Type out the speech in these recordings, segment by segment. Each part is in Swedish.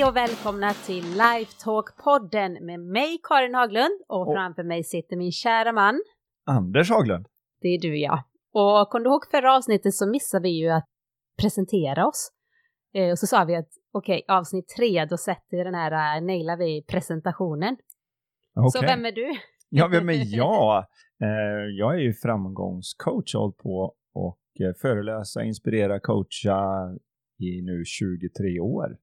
Hej och välkomna till Lifetalk-podden med mig Karin Haglund och, och framför mig sitter min kära man Anders Haglund. Det är du ja. Och kom du ihåg förra avsnittet så missade vi ju att presentera oss. Eh, och så sa vi att okej, okay, avsnitt tre, då sätter vi den här, uh, nailar vi presentationen. Okay. Så vem är du? Ja, vem är jag? Eh, jag är ju framgångscoach och på och eh, föreläsa, inspirera, coacha i nu 23 år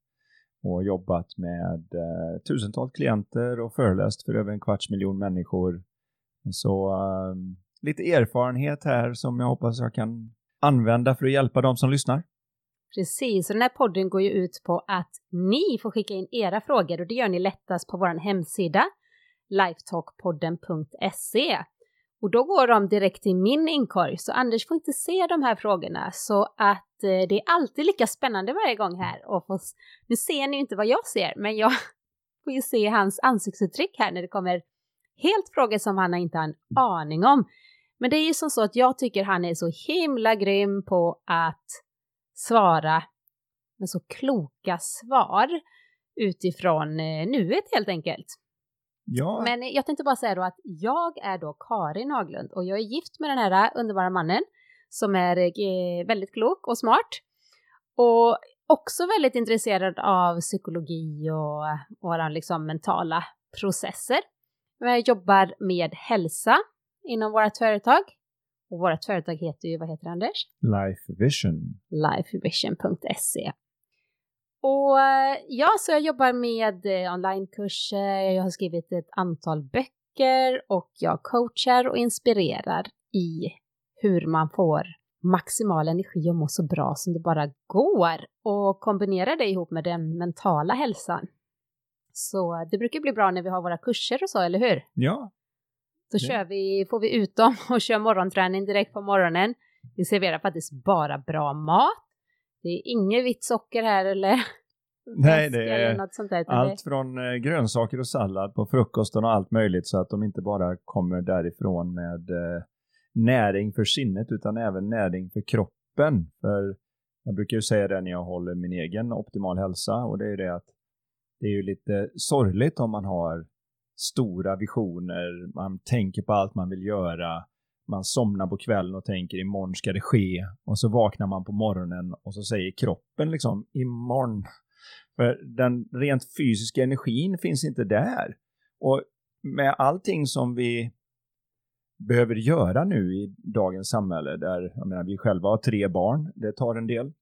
och jobbat med eh, tusentals klienter och föreläst för över en kvarts miljon människor. Så eh, lite erfarenhet här som jag hoppas jag kan använda för att hjälpa de som lyssnar. Precis, och den här podden går ju ut på att ni får skicka in era frågor och det gör ni lättast på vår hemsida lifetalkpodden.se. Och då går de direkt till min inkorg, så Anders får inte se de här frågorna. Så att eh, det är alltid lika spännande varje gång här. Och få, nu ser ni ju inte vad jag ser, men jag får ju se hans ansiktsuttryck här när det kommer helt frågor som han inte har en aning om. Men det är ju som så att jag tycker han är så himla grym på att svara med så kloka svar utifrån eh, nuet helt enkelt. Ja. Men jag tänkte bara säga då att jag är då Karin Haglund och jag är gift med den här underbara mannen som är eh, väldigt klok och smart. Och också väldigt intresserad av psykologi och våra liksom mentala processer. Jag jobbar med hälsa inom vårt företag. Och vårt företag heter ju, vad heter det Anders? Life Vision. Lifevision.se. Och eh, ja, så jag jobbar med eh, onlinekurser, jag har skrivit ett antal böcker och jag coachar och inspirerar i hur man får maximal energi och må så bra som det bara går och kombinera det ihop med den mentala hälsan. Så det brukar bli bra när vi har våra kurser och så, eller hur? Ja. Då kör vi, får vi ut dem och kör morgonträning direkt på morgonen. Vi serverar faktiskt bara bra mat det är inget vitt socker här eller Nej, det är där, allt från eh, grönsaker och sallad på frukosten och allt möjligt så att de inte bara kommer därifrån med eh, näring för sinnet utan även näring för kroppen. För jag brukar ju säga det när jag håller min egen optimal hälsa och det är det att det är ju lite sorgligt om man har stora visioner, man tänker på allt man vill göra man somnar på kvällen och tänker imorgon ska det ske och så vaknar man på morgonen och så säger kroppen liksom imorgon. För den rent fysiska energin finns inte där. Och med allting som vi behöver göra nu i dagens samhälle där jag menar, vi själva har tre barn, det tar en del.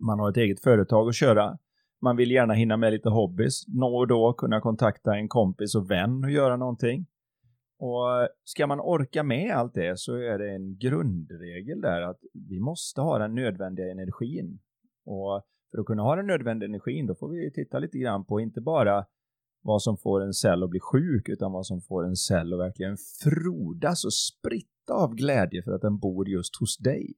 Man har ett eget företag att köra. Man vill gärna hinna med lite hobbys, nå och då kunna kontakta en kompis och vän och göra någonting. Och ska man orka med allt det så är det en grundregel där att vi måste ha den nödvändiga energin. Och för att kunna ha den nödvändiga energin då får vi titta lite grann på inte bara vad som får en cell att bli sjuk utan vad som får en cell att verkligen frodas och spritta av glädje för att den bor just hos dig.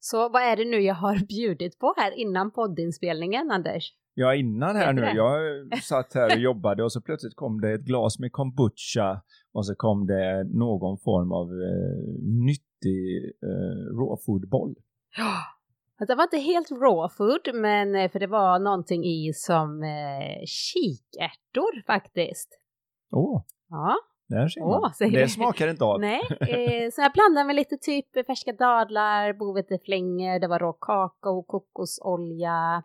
Så vad är det nu jag har bjudit på här innan poddinspelningen, Anders? Ja, innan här nu. Jag satt här och jobbade och så plötsligt kom det ett glas med kombucha och så kom det någon form av eh, nyttig eh, rawfoodboll. Ja, det var inte helt raw food, men eh, för det var någonting i som eh, kikärtor faktiskt. Åh! Oh. Ja. Där ser man. Det smakar inte av. Nej, eh, så jag blandade med lite typ färska dadlar, boveteflängor, det var rå kakao, kokosolja,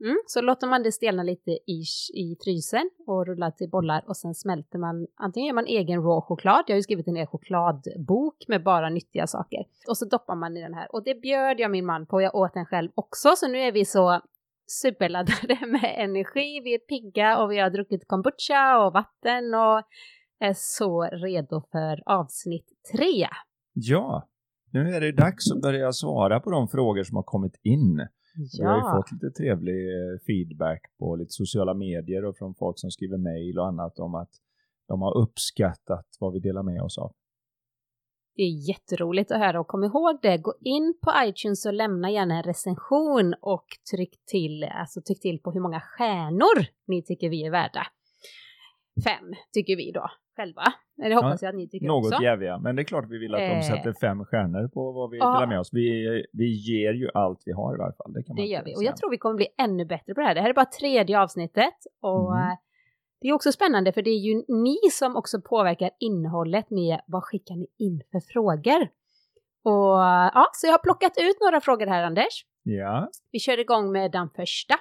Mm, så låter man det stelna lite i, i frysen och rulla till bollar och sen smälter man, antingen gör man egen rå choklad, jag har ju skrivit en egen chokladbok med bara nyttiga saker. Och så doppar man i den här och det bjöd jag min man på, jag åt den själv också så nu är vi så superladdade med energi, vi är pigga och vi har druckit kombucha och vatten och är så redo för avsnitt tre. Ja, nu är det dags att börja svara på de frågor som har kommit in. Ja. Vi har ju fått lite trevlig eh, feedback på lite sociala medier och från folk som skriver mejl och annat om att de har uppskattat vad vi delar med oss av. Det är jätteroligt att höra och kom ihåg det, gå in på iTunes och lämna gärna en recension och tryck till, alltså tryck till på hur många stjärnor ni tycker vi är värda. fem, tycker vi då själva. Det hoppas ja, jag att ni tycker något också. Något jäviga, men det är klart vi vill att de eh. sätter fem stjärnor på vad vi ja. delar med oss. Vi, vi ger ju allt vi har i varje fall. Det, kan man det gör vi, och jag tror vi kommer bli ännu bättre på det här. Det här är bara tredje avsnittet och mm. Eh, det är också spännande för det är ju ni som också påverkar innehållet med vad skickar ni in för frågor. Och ja, så jag har plockat ut några frågor här Anders. Ja. Vi kör igång med den första.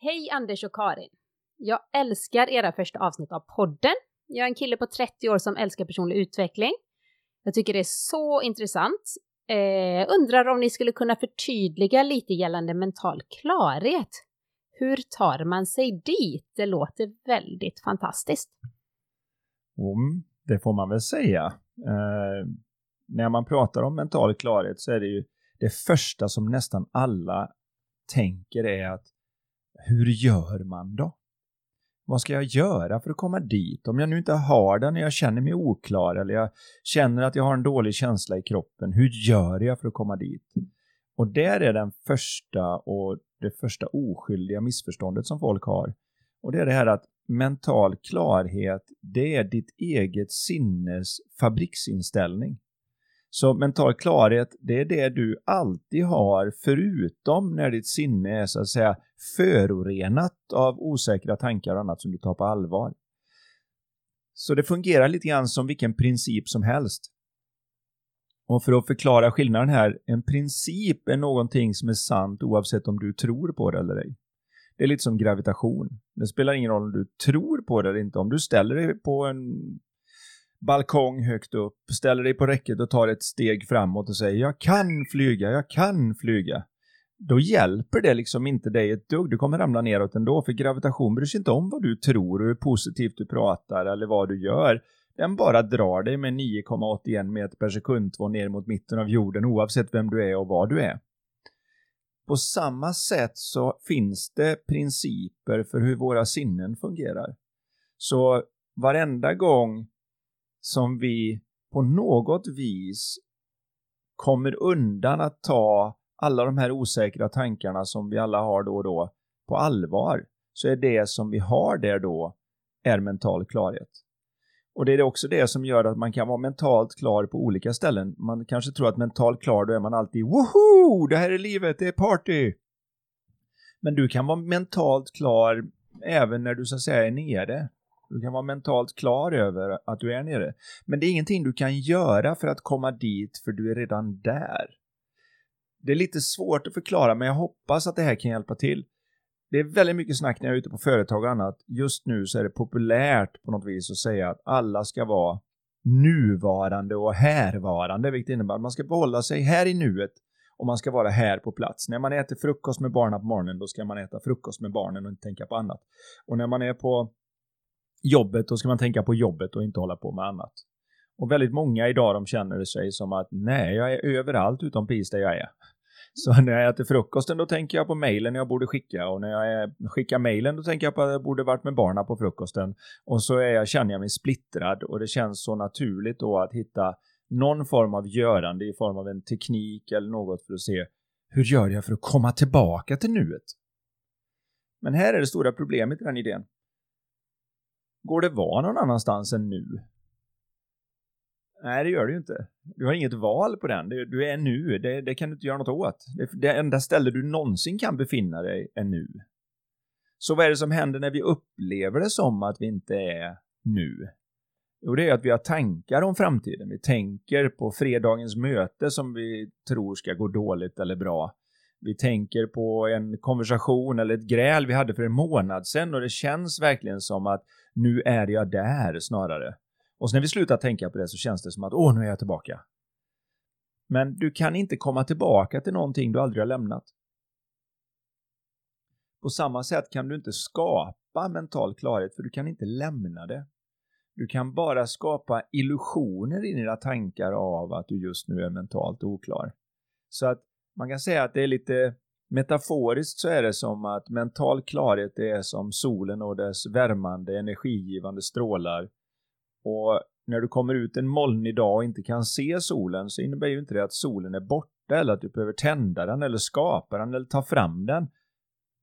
Hej Anders och Karin. Jag älskar era första avsnitt av podden. Jag är en kille på 30 år som älskar personlig utveckling. Jag tycker det är så intressant. Eh, undrar om ni skulle kunna förtydliga lite gällande mental klarhet. Hur tar man sig dit? Det låter väldigt fantastiskt. Mm, det får man väl säga. Eh, när man pratar om mental klarhet så är det ju det första som nästan alla tänker är att hur gör man då? Vad ska jag göra för att komma dit? Om jag nu inte har den och jag känner mig oklar eller jag känner att jag har en dålig känsla i kroppen, hur gör jag för att komma dit? Och där är den första och det första oskyldiga missförståndet som folk har. Och det är det här att mental klarhet, det är ditt eget sinnes fabriksinställning. Så mental klarhet, det är det du alltid har förutom när ditt sinne är så att säga förorenat av osäkra tankar och annat som du tar på allvar. Så det fungerar lite grann som vilken princip som helst. Och för att förklara skillnaden här, en princip är någonting som är sant oavsett om du tror på det eller ej. Det är lite som gravitation. Det spelar ingen roll om du tror på det eller inte. Om du ställer dig på en balkong högt upp, ställer dig på räcket och tar ett steg framåt och säger jag kan flyga, jag kan flyga. Då hjälper det liksom inte dig ett dugg. Du kommer ramla neråt ändå för gravitation bryr sig inte om vad du tror och hur positivt du pratar eller vad du gör. Den bara drar dig med 9,81 meter per sekund två ner mot mitten av jorden oavsett vem du är och vad du är. På samma sätt så finns det principer för hur våra sinnen fungerar. Så varenda gång som vi på något vis kommer undan att ta alla de här osäkra tankarna som vi alla har då och då på allvar så är det som vi har där då är mental klarhet. Och det är också det som gör att man kan vara mentalt klar på olika ställen. Man kanske tror att mentalt klar, då är man alltid woho! Det här är livet, det är party! Men du kan vara mentalt klar även när du så att säga är nere. Du kan vara mentalt klar över att du är nere. Men det är ingenting du kan göra för att komma dit för du är redan där. Det är lite svårt att förklara men jag hoppas att det här kan hjälpa till. Det är väldigt mycket snack när jag är ute på företag och annat. Just nu så är det populärt på något vis att säga att alla ska vara nuvarande och härvarande, vilket innebär att man ska behålla sig här i nuet och man ska vara här på plats. När man äter frukost med barnen på morgonen, då ska man äta frukost med barnen och inte tänka på annat. Och när man är på jobbet, då ska man tänka på jobbet och inte hålla på med annat. Och väldigt många idag de känner sig som att nej, jag är överallt utom precis där jag är. Så när jag äter frukosten då tänker jag på mejlen jag borde skicka och när jag skickar mejlen då tänker jag på att jag borde varit med barnen på frukosten. Och så är jag, känner jag mig splittrad och det känns så naturligt då att hitta någon form av görande i form av en teknik eller något för att se hur gör jag för att komma tillbaka till nuet? Men här är det stora problemet i den idén. Går det vara någon annanstans än nu? Nej, det gör det ju inte. Du har inget val på den. Du är nu. Det, det kan du inte göra något åt. Det, det enda ställe du någonsin kan befinna dig är nu. Så vad är det som händer när vi upplever det som att vi inte är nu? Jo, det är att vi har tankar om framtiden. Vi tänker på fredagens möte som vi tror ska gå dåligt eller bra. Vi tänker på en konversation eller ett gräl vi hade för en månad sedan och det känns verkligen som att nu är jag där snarare. Och sen när vi slutar tänka på det så känns det som att åh, nu är jag tillbaka. Men du kan inte komma tillbaka till någonting du aldrig har lämnat. På samma sätt kan du inte skapa mental klarhet för du kan inte lämna det. Du kan bara skapa illusioner i dina tankar av att du just nu är mentalt oklar. Så att man kan säga att det är lite metaforiskt så är det som att mental klarhet är som solen och dess värmande energigivande strålar och när du kommer ut en molnig dag och inte kan se solen så innebär ju inte det att solen är borta eller att du behöver tända den eller skapa den eller ta fram den.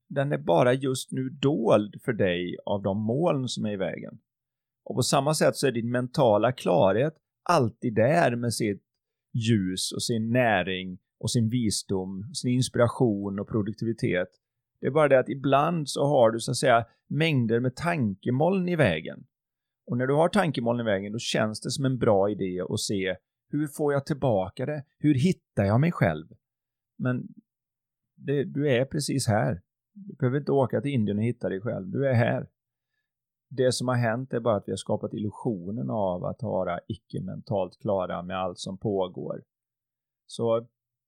den är bara just nu dold för dig av de moln som är i vägen. Och på samma sätt så är din mentala klarhet alltid där med sitt ljus och sin näring och sin visdom, sin inspiration och produktivitet. Det är bara det att ibland så har du så att säga mängder med tankemoln i vägen. Och när du har tankemoln i vägen då känns det som en bra idé att se hur får jag tillbaka det? Hur hittar jag mig själv? Men det, du är precis här. Du behöver inte åka till Indien och hitta dig själv. Du är här. Det som har hänt är bara att vi har skapat illusionen av att vara icke-mentalt klara med allt som pågår. Så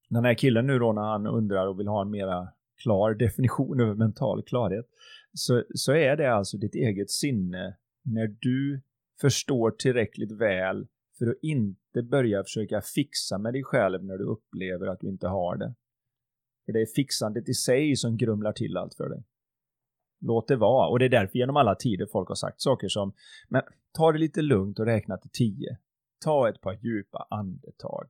den här killen nu då när han undrar och vill ha en mera klar definition över mental klarhet så, så är det alltså ditt eget sinne när du förstår tillräckligt väl för att inte börja försöka fixa med dig själv när du upplever att du inte har det. För det är fixandet i sig som grumlar till allt för dig. Låt det vara. Och det är därför genom alla tider folk har sagt saker som men ta det lite lugnt och räkna till tio. Ta ett par djupa andetag.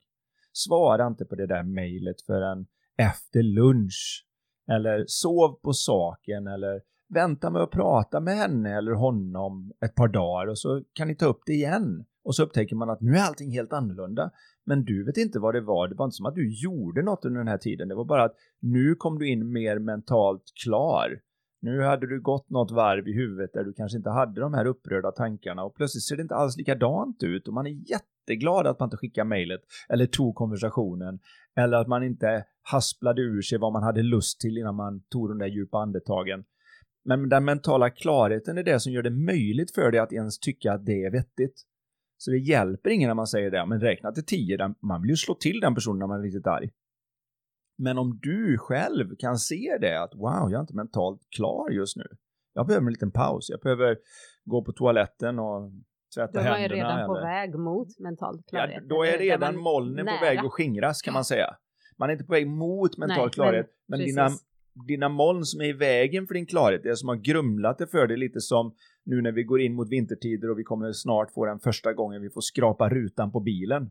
Svara inte på det där mejlet förrän efter lunch. Eller sov på saken eller vänta med att prata med henne eller honom ett par dagar och så kan ni ta upp det igen. Och så upptäcker man att nu är allting helt annorlunda. Men du vet inte vad det var. Det var inte som att du gjorde något under den här tiden. Det var bara att nu kom du in mer mentalt klar. Nu hade du gått något varv i huvudet där du kanske inte hade de här upprörda tankarna och plötsligt ser det inte alls likadant ut och man är jätteglad att man inte skickade mejlet eller tog konversationen eller att man inte hasplade ur sig vad man hade lust till innan man tog de där djupa andetagen. Men den mentala klarheten är det som gör det möjligt för dig att ens tycka att det är vettigt. Så det hjälper ingen när man säger det, men räkna till tio, man vill ju slå till den personen när man är riktigt arg. Men om du själv kan se det, att wow, jag är inte mentalt klar just nu. Jag behöver en liten paus, jag behöver gå på toaletten och tvätta händerna. Då är man redan eller... på väg mot mental klarhet. Ja, då är redan molnen på väg att skingras kan man säga. Man är inte på väg mot mental Nej, klarhet, men, men dina, dina moln som är i vägen för din klarhet, det som har grumlat det för dig lite som nu när vi går in mot vintertider och vi kommer snart få den första gången vi får skrapa rutan på bilen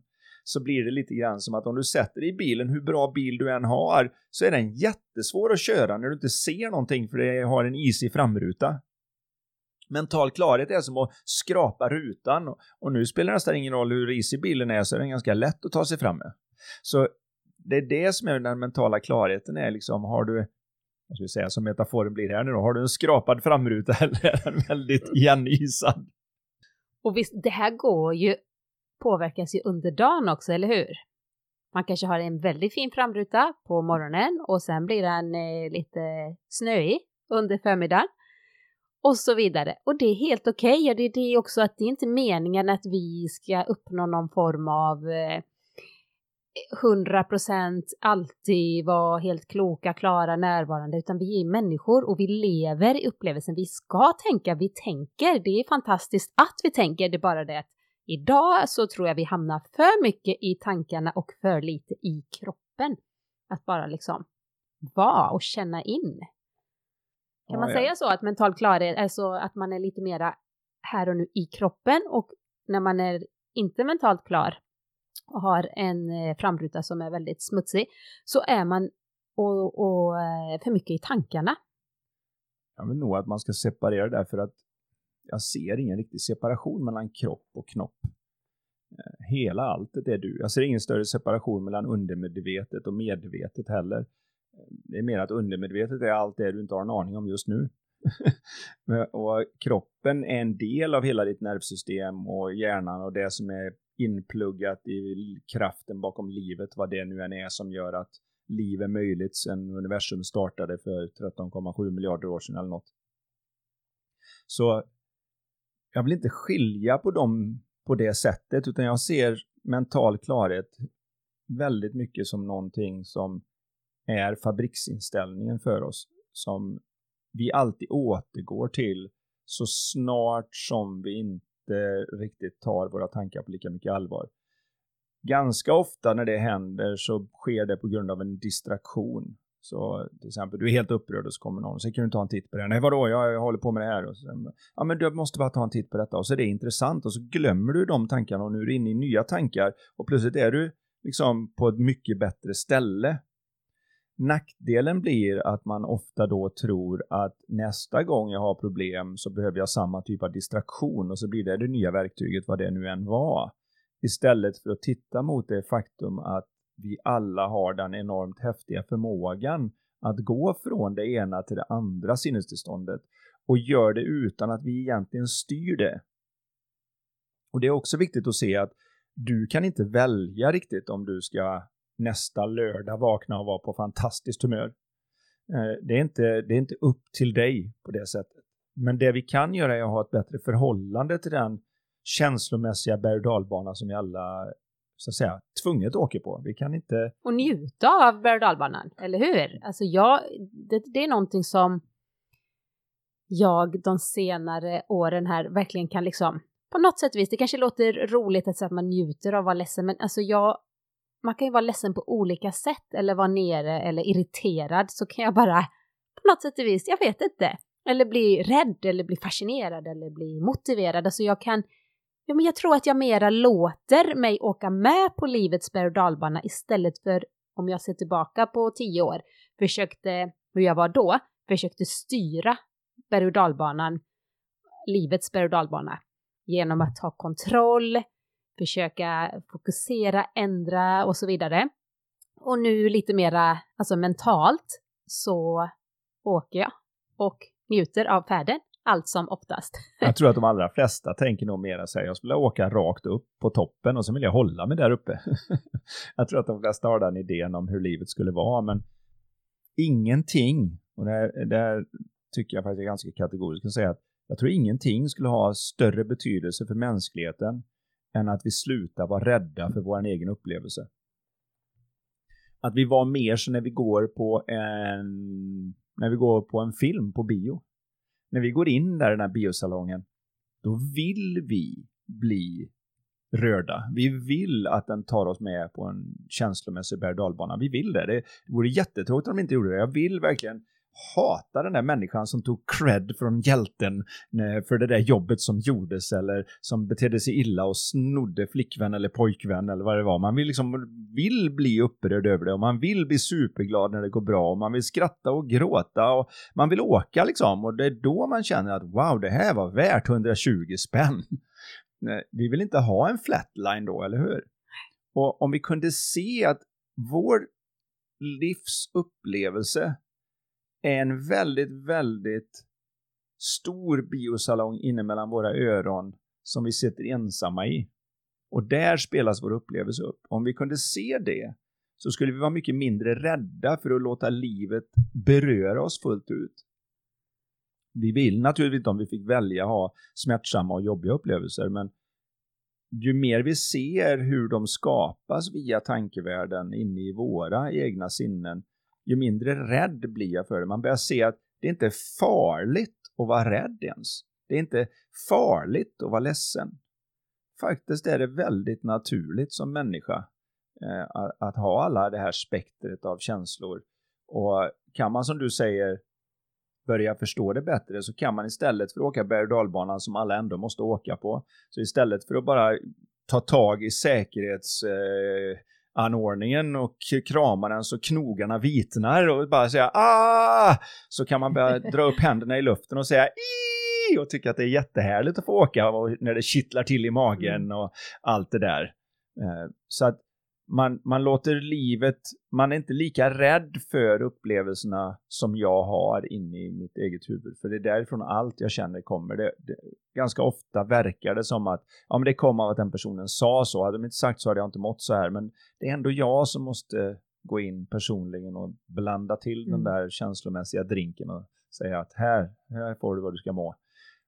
så blir det lite grann som att om du sätter dig i bilen, hur bra bil du än har, så är den jättesvår att köra när du inte ser någonting för det har en isig framruta. Mental klarhet är som att skrapa rutan och nu spelar det nästan ingen roll hur isig bilen är så är den ganska lätt att ta sig fram med. Så det är det som är den mentala klarheten är liksom, har du vad ska vi säga, som metaforen blir här nu då, har du en skrapad framruta eller är den väldigt igenisad? Och visst, det här går ju, påverkas ju under dagen också, eller hur? Man kanske har en väldigt fin framruta på morgonen och sen blir den eh, lite snöig under förmiddagen och så vidare. Och det är helt okej okay. och det är det också att det är inte meningen att vi ska uppnå någon form av eh, 100% alltid vara helt kloka, klara, närvarande, utan vi är människor och vi lever i upplevelsen. Vi ska tänka, vi tänker. Det är fantastiskt att vi tänker, det är bara det att idag så tror jag vi hamnar för mycket i tankarna och för lite i kroppen. Att bara liksom vara och känna in. Kan ja, man ja. säga så att mental klarhet är så att man är lite mera här och nu i kroppen och när man är inte mentalt klar och har en eh, framruta som är väldigt smutsig så är man och, och eh, för mycket i tankarna. Jag vill nog att man ska separera det för att jag ser ingen riktig separation mellan kropp och knopp. Eh, hela alltet är du. Jag ser ingen större separation mellan undermedvetet och medvetet heller. Eh, det är mer att undermedvetet är allt det du inte har en aning om just nu. Eh, och kroppen är en del av hela ditt nervsystem och hjärnan och det som är inpluggat i kraften bakom livet, vad det nu än är som gör att liv är möjligt sedan universum startade för 13,7 miljarder år sedan eller något. Så jag vill inte skilja på dem på det sättet, utan jag ser mental klarhet väldigt mycket som någonting som är fabriksinställningen för oss, som vi alltid återgår till så snart som vi inte riktigt tar våra tankar på lika mycket allvar. Ganska ofta när det händer så sker det på grund av en distraktion. Så till exempel, du är helt upprörd och så kommer någon och säger kan du ta en titt på det? Nej vadå, jag, jag håller på med det här. Och så, ja men du måste bara ta en titt på detta och så är det intressant och så glömmer du de tankarna och nu är du inne i nya tankar och plötsligt är du liksom på ett mycket bättre ställe. Nackdelen blir att man ofta då tror att nästa gång jag har problem så behöver jag samma typ av distraktion och så blir det det nya verktyget vad det nu än var. Istället för att titta mot det faktum att vi alla har den enormt häftiga förmågan att gå från det ena till det andra sinnestillståndet och gör det utan att vi egentligen styr det. Och det är också viktigt att se att du kan inte välja riktigt om du ska nästa lördag vakna och vara på fantastiskt humör. Eh, det är, inte, det är inte upp till dig på det sättet. Men det vi kan göra är att ha ett bättre förhållande till den känslomässiga berg och dalbana som vi alla så att säga tvunget åker på. Vi kan inte... Och njuta av berg och eller hur? Alltså jag, det, det är någonting som jag de senare åren här verkligen kan liksom på något sätt vis, det kanske låter roligt att säga att man njuter av att vara ledsen, men alltså jag, man kan ju vara ledsen på olika sätt eller vara nere eller irriterad så kan jag bara på något sätt och vis, jag vet inte, eller bli rädd eller bli fascinerad eller bli motiverad. Alltså jag kan, ja men jag tror att jag mera låter mig åka med på livets berg och dalbana istället för om jag ser tillbaka på tio år, försökte, hur jag var då, försökte styra berg och dalbanan, livets berg och dalbana, genom att ta kontroll, försöka fokusera, ändra och så vidare. Och nu lite mera, alltså mentalt, så åker jag och njuter av färden allt som oftast. Jag tror att de allra flesta tänker nog mera här, jag skulle åka rakt upp på toppen och så vill jag hålla mig där uppe. jag tror att de flesta har den idén om hur livet skulle vara, men ingenting, och det här, det här tycker jag faktiskt är ganska kategoriskt, att säga att jag tror ingenting skulle ha större betydelse för mänskligheten än att vi slutar vara rädda för vår egen upplevelse. Att vi var mer så när vi går på en, när vi går på en film på bio. När vi går in där i den här biosalongen, då vill vi bli rörda. Vi vill att den tar oss med på en känslomässig berg Vi vill det. Det vore jättetråkigt om de inte gjorde det. Jag vill verkligen hatar den där människan som tog cred från hjälten eh, för det där jobbet som gjordes eller som betedde sig illa och snodde flickvän eller pojkvän eller vad det var. Man vill liksom vill bli upprörd över det och man vill bli superglad när det går bra och man vill skratta och gråta och man vill åka liksom och det är då man känner att wow, det här var värt 120 spänn. Vi vill inte ha en flatline då, eller hur? Och om vi kunde se att vår livsupplevelse är en väldigt, väldigt stor biosalong inne mellan våra öron som vi sitter ensamma i. Och där spelas vår upplevelse upp. Om vi kunde se det så skulle vi vara mycket mindre rädda för att låta livet beröra oss fullt ut. Vi vill naturligtvis inte om vi fick välja ha smärtsamma och jobbiga upplevelser, men ju mer vi ser hur de skapas via tankevärlden inne i våra egna sinnen, ju mindre rädd blir jag för det. Man börjar se att det inte är farligt att vara rädd ens. Det är inte farligt att vara ledsen. Faktiskt är det väldigt naturligt som människa eh, att, att ha alla det här spektret av känslor. Och kan man som du säger börja förstå det bättre så kan man istället för att åka berg och som alla ändå måste åka på, så istället för att bara ta tag i säkerhets eh, anordningen och kramar den så knogarna vitnar och bara säga ah! Så kan man börja dra upp händerna i luften och säga Ii! och tycka att det är jättehärligt att få åka och när det kittlar till i magen mm. och allt det där. Eh, så att man, man låter livet, man är inte lika rädd för upplevelserna som jag har inne i mitt eget huvud. För det är därifrån allt jag känner kommer. Det, det, ganska ofta verkar det som att ja, men det kom av att den personen sa så. Hade de inte sagt så hade jag inte mått så här. Men det är ändå jag som måste gå in personligen och blanda till mm. den där känslomässiga drinken och säga att här, här får du vad du ska må.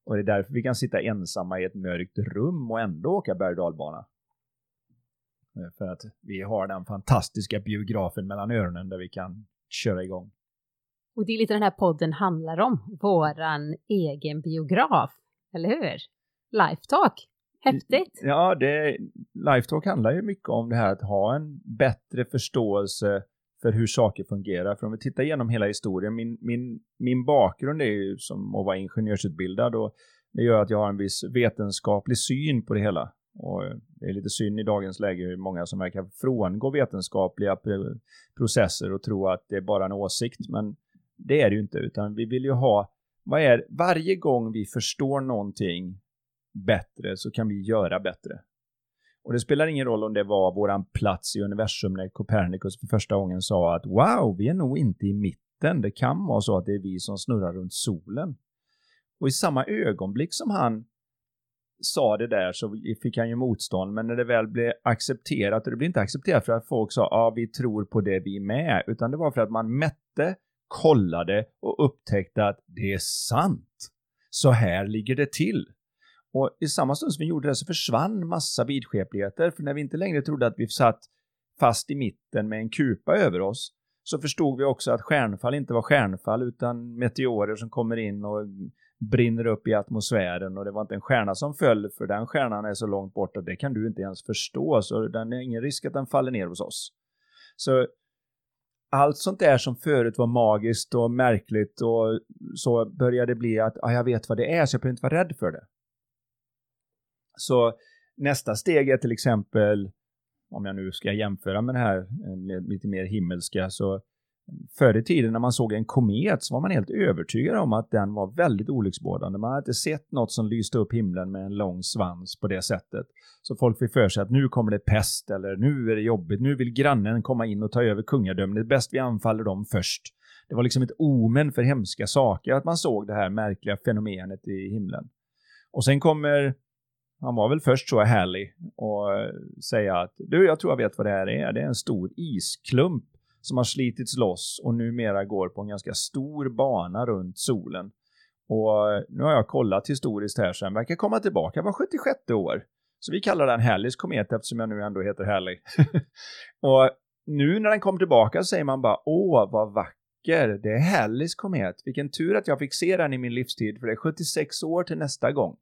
Och det är därför vi kan sitta ensamma i ett mörkt rum och ändå åka berg och Eh, för att vi har den fantastiska biografen mellan öronen där vi kan köra igång. Och det är lite den här podden handlar om, våran egen biograf, eller hur? Lifetalk, häftigt! Ja, det, Lifetalk handlar ju mycket om det här att ha en bättre förståelse för hur saker fungerar. För om vi tittar igenom hela historien, min, min, min bakgrund är ju som att vara ingenjörsutbildad och det gör att jag har en viss vetenskaplig syn på det hela. Och det är lite synd i dagens läge hur många som verkar frångå vetenskapliga processer och tro att det är bara en åsikt. Men det är det ju inte, utan vi vill ju ha, vad är varje gång vi förstår någonting bättre så kan vi göra bättre. Och det spelar ingen roll om det var våran plats i universum när Copernicus för första gången sa att wow, vi är nog inte i mitten. Det kan vara så att det är vi som snurrar runt solen. Och i samma ögonblick som han sa det där så fick han ju motstånd, men när det väl blev accepterat, och det blev inte accepterat för att folk sa ja, ah, vi tror på det vi är med, utan det var för att man mätte, kollade och upptäckte att det är sant. Så här ligger det till. Och i samma stund som vi gjorde det så försvann massa vidskepligheter, för när vi inte längre trodde att vi satt fast i mitten med en kupa över oss, så förstod vi också att stjärnfall inte var stjärnfall utan meteorer som kommer in och brinner upp i atmosfären och det var inte en stjärna som föll för den stjärnan är så långt bort att det kan du inte ens förstå så den är ingen risk att den faller ner hos oss. Så allt sånt där som förut var magiskt och märkligt och så började det bli att ah, jag vet vad det är så jag behöver inte vara rädd för det. Så nästa steg är till exempel, om jag nu ska jämföra med det här eh, lite mer himmelska, så Förr i tiden när man såg en komet så var man helt övertygad om att den var väldigt olycksbådande. Man hade inte sett något som lyste upp himlen med en lång svans på det sättet. Så folk fick för sig att nu kommer det pest eller nu är det jobbigt, nu vill grannen komma in och ta över kungadömet. Det är bäst vi anfaller dem först. Det var liksom ett omen för hemska saker att man såg det här märkliga fenomenet i himlen. Och sen kommer, han var väl först så härlig, och säga att du, jag tror jag vet vad det här är. Det är en stor isklump som har slitits loss och numera går på en ganska stor bana runt solen. Och eh, nu har jag kollat historiskt här så den verkar komma tillbaka var 76 år. Så vi kallar den Halleys komet eftersom jag nu ändå heter Halley. och nu när den kommer tillbaka så säger man bara åh vad vacker, det är Halleys komet. Vilken tur att jag fick se den i min livstid för det är 76 år till nästa gång.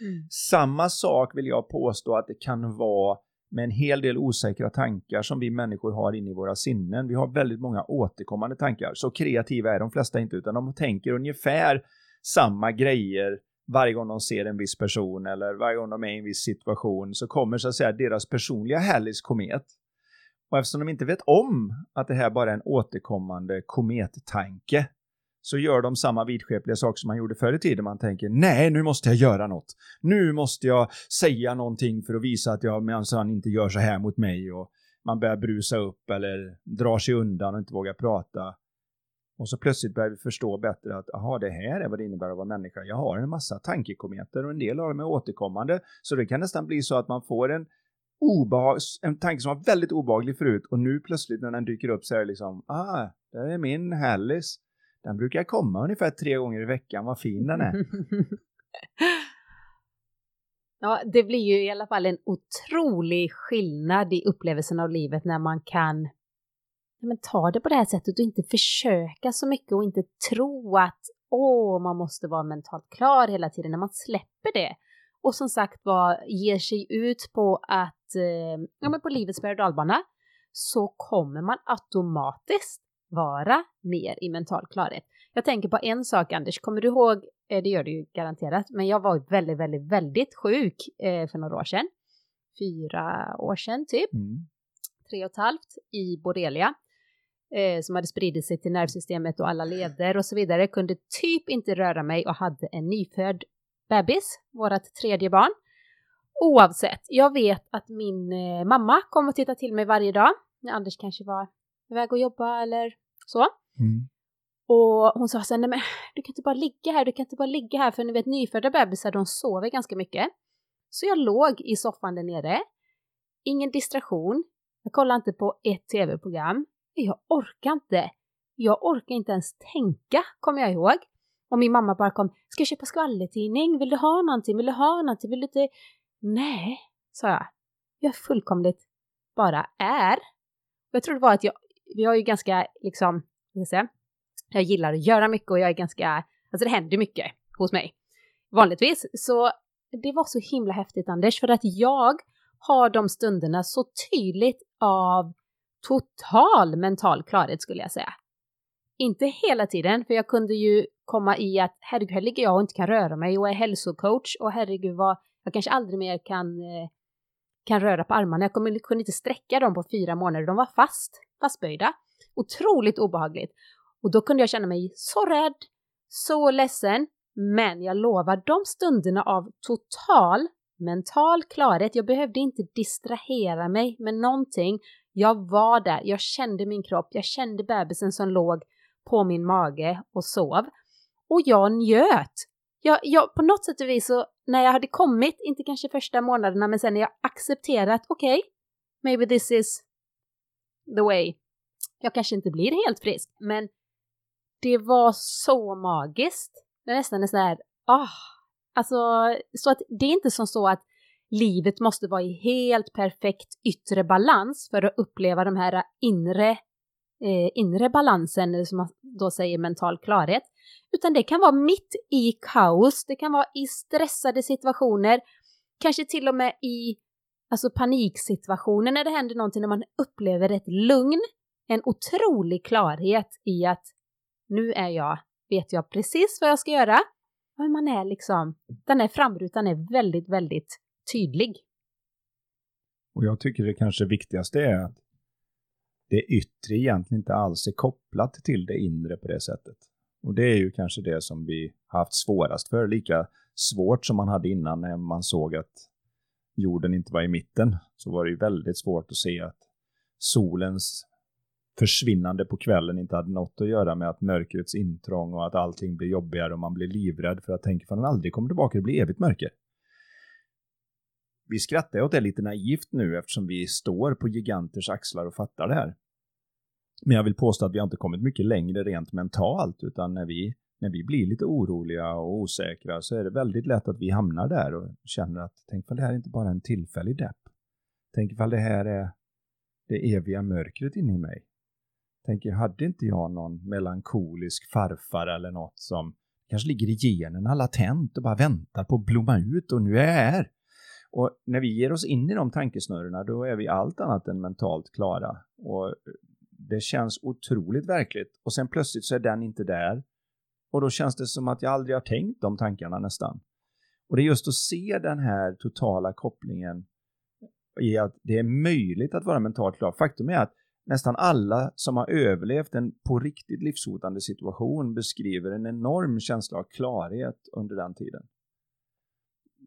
Mm. Samma sak vill jag påstå att det kan vara med en hel del osäkra tankar som vi människor har inne i våra sinnen. Vi har väldigt många återkommande tankar. Så kreativa är de flesta inte, utan de tänker ungefär samma grejer varje gång de ser en viss person eller varje gång de är i en viss situation så kommer så att säga deras personliga Halleys komet. Och eftersom de inte vet om att det här bara är en återkommande komettanke så gör de samma vidskepliga saker som man gjorde förr i tiden. Man tänker nej, nu måste jag göra något. Nu måste jag säga någonting för att visa att jag han inte gör så här mot mig och man börjar brusa upp eller drar sig undan och inte vågar prata. Och så plötsligt börjar vi förstå bättre att aha, det här är vad det innebär att vara människa. Jag har en massa tankekometer och en del av dem är återkommande. Så det kan nästan bli så att man får en obehag, en tanke som var väldigt obehaglig förut och nu plötsligt när den dyker upp så är det liksom, ah, det är min Hallis. Den brukar komma ungefär tre gånger i veckan, vad fin den är. ja, det blir ju i alla fall en otrolig skillnad i upplevelsen av livet när man kan men, ta det på det här sättet och inte försöka så mycket och inte tro att åh, man måste vara mentalt klar hela tiden när man släpper det. Och som sagt var ger sig ut på att, eh, ja men på livets berg och dalbana, så kommer man automatiskt vara mer i mental klarhet. Jag tänker på en sak Anders, kommer du ihåg, eh, det gör du ju garanterat, men jag var väldigt, väldigt, väldigt sjuk eh, för några år sedan. Fyra år sedan typ. Mm. Tre och ett halvt i borrelia. Eh, som hade spridit sig till nervsystemet och alla leder och så vidare. Kunde typ inte röra mig och hade en nyfödd bebis, vårat tredje barn. Oavsett, jag vet att min eh, mamma kom och tittade till mig varje dag. När Anders kanske var iväg och jobba eller så. Mm. Och hon sa här, nej men du kan inte bara ligga här, du kan inte bara ligga här, för ni vet nyfödda bebisar de sover ganska mycket. Så jag låg i soffan där nere, ingen distraktion, jag kollade inte på ett tv-program, jag orkar inte. Jag orkar inte ens tänka, kommer jag ihåg. Och min mamma bara kom, ska jag köpa skvallertidning? Vill du ha någonting? Vill du ha någonting? Vill du inte? Nej, sa jag. Jag fullkomligt bara är. Jag tror det var att jag vi har ju ganska, liksom, jag, säga, jag gillar att göra mycket och jag är ganska, alltså det händer mycket hos mig vanligtvis. Så det var så himla häftigt Anders, för att jag har de stunderna så tydligt av total mental klarhet skulle jag säga. Inte hela tiden, för jag kunde ju komma i att herregud, här ligger jag och inte kan röra mig och är hälsocoach och herregud vad, jag kanske aldrig mer kan, eh, kan röra på armarna. Jag kommer, kunde inte sträcka dem på fyra månader, de var fast, fastböjda. Otroligt obehagligt. Och då kunde jag känna mig så rädd, så ledsen, men jag lovar, de stunderna av total mental klarhet, jag behövde inte distrahera mig med någonting. Jag var där, jag kände min kropp, jag kände bebisen som låg på min mage och sov. Och jag njöt. Jag, jag, på något sätt och vis så när jag hade kommit, inte kanske första månaderna, men sen när jag accepterat, okej, okay, maybe this is the way. Jag kanske inte blir helt frisk, men det var så magiskt. Det är nästan en sån här, ah, alltså, så att det är inte som så att livet måste vara i helt perfekt yttre balans för att uppleva de här inre, eh, inre balansen, som man då säger mental klarhet. Utan det kan vara mitt i kaos, det kan vara i stressade situationer, kanske till och med i alltså paniksituationer när det händer någonting, när man upplever ett lugn, en otrolig klarhet i att nu är jag, vet jag precis vad jag ska göra. Men man är liksom, den här framrutan är väldigt, väldigt tydlig. Och jag tycker det kanske viktigaste är att det yttre egentligen inte alls är kopplat till det inre på det sättet. Och det är ju kanske det som vi haft svårast för, lika svårt som man hade innan när man såg att jorden inte var i mitten, så var det ju väldigt svårt att se att solens försvinnande på kvällen inte hade något att göra med att mörkrets intrång och att allting blir jobbigare och man blir livrädd för att tänka för den aldrig kommer tillbaka, det blir evigt mörker. Vi skrattar åt det lite naivt nu eftersom vi står på giganters axlar och fattar det här. Men jag vill påstå att vi har inte kommit mycket längre rent mentalt, utan när vi, när vi blir lite oroliga och osäkra så är det väldigt lätt att vi hamnar där och känner att tänk ifall det här är inte bara en tillfällig depp. Tänk ifall det här är det eviga mörkret inne i mig. Tänk, hade inte jag någon melankolisk farfar eller något som kanske ligger i generna latent och bara väntar på att blomma ut och nu är jag här. Och när vi ger oss in i de tankesnurrorna då är vi allt annat än mentalt klara. Och det känns otroligt verkligt. Och sen plötsligt så är den inte där. Och då känns det som att jag aldrig har tänkt de tankarna nästan. Och det är just att se den här totala kopplingen i att det är möjligt att vara mentalt klar. Faktum är att nästan alla som har överlevt en på riktigt livshotande situation beskriver en enorm känsla av klarhet under den tiden.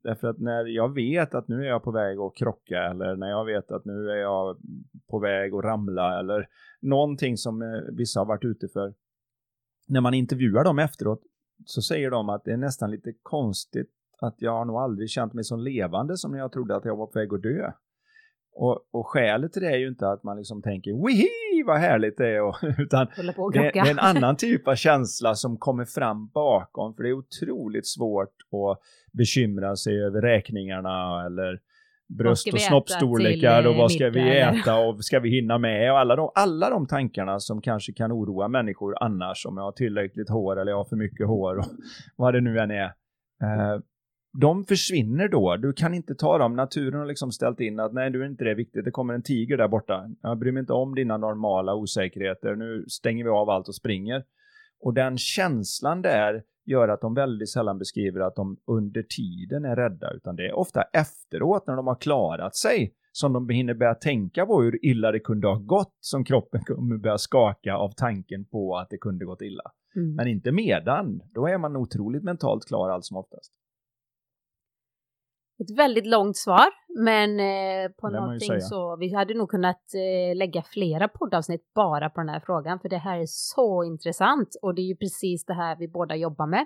Därför att när jag vet att nu är jag på väg att krocka eller när jag vet att nu är jag på väg att ramla eller någonting som eh, vissa har varit ute för. När man intervjuar dem efteråt så säger de att det är nästan lite konstigt att jag har nog aldrig känt mig så levande som när jag trodde att jag var på väg att dö. Och, och skälet till det är ju inte att man liksom tänker wihi vad härligt det är, och, utan det, det, är en annan typ av känsla som kommer fram bakom, för det är otroligt svårt att bekymra sig över räkningarna eller bröst och snoppstorlekar och vad ska vi äta och ska vi hinna med? Och alla de, alla de tankarna som kanske kan oroa människor annars om jag har tillräckligt hår eller jag har för mycket hår och vad det nu än är. Uh, de försvinner då. Du kan inte ta dem. Naturen har liksom ställt in att nej, du är inte det viktigt. Det kommer en tiger där borta. Jag bryr mig inte om dina normala osäkerheter. Nu stänger vi av allt och springer. Och den känslan där gör att de väldigt sällan beskriver att de under tiden är rädda, utan det är ofta efteråt när de har klarat sig som de hinner börja tänka på hur illa det kunde ha gått som kroppen kommer börja skaka av tanken på att det kunde gått illa. Mm. Men inte medan, då är man otroligt mentalt klar allt som oftast. Ett väldigt långt svar, men eh, på någonting så vi hade nog kunnat eh, lägga flera poddavsnitt bara på den här frågan, för det här är så intressant och det är ju precis det här vi båda jobbar med.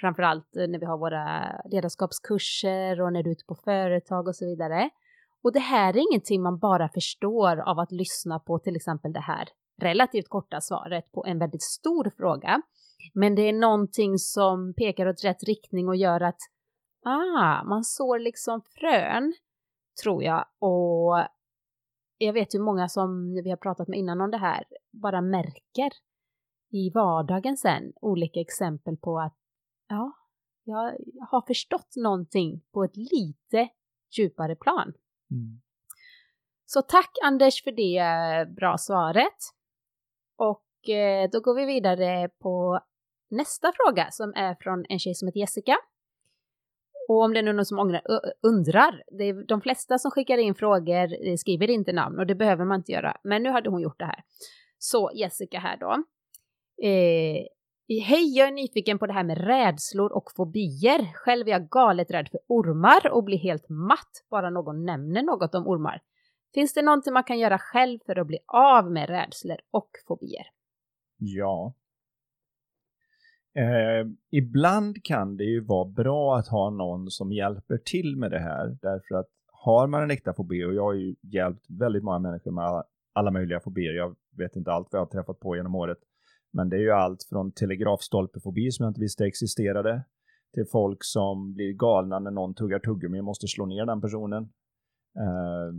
Framförallt eh, när vi har våra ledarskapskurser och när du är ute på företag och så vidare. Och det här är ingenting man bara förstår av att lyssna på till exempel det här relativt korta svaret på en väldigt stor fråga. Men det är någonting som pekar åt rätt riktning och gör att Ah, man sår liksom frön, tror jag. Och jag vet ju många som vi har pratat med innan om det här bara märker i vardagen sen olika exempel på att ja, jag har förstått någonting på ett lite djupare plan. Mm. Så tack Anders för det bra svaret. Och eh, då går vi vidare på nästa fråga som är från en tjej som heter Jessica. Och om det är någon som ångrar, undrar, det är de flesta som skickar in frågor eh, skriver inte namn och det behöver man inte göra. Men nu hade hon gjort det här. Så Jessica här då. Eh, Hej, jag är nyfiken på det här med rädslor och fobier. Själv är jag galet rädd för ormar och blir helt matt bara någon nämner något om ormar. Finns det någonting man kan göra själv för att bli av med rädslor och fobier? Ja. Eh, ibland kan det ju vara bra att ha någon som hjälper till med det här. Därför att har man en äkta fobi, och jag har ju hjälpt väldigt många människor med alla, alla möjliga fobier. Jag vet inte allt vad jag har träffat på genom året. Men det är ju allt från telegrafstolpefobi som jag inte visste existerade till folk som blir galna när någon tuggar tuggummi och måste slå ner den personen. Eh,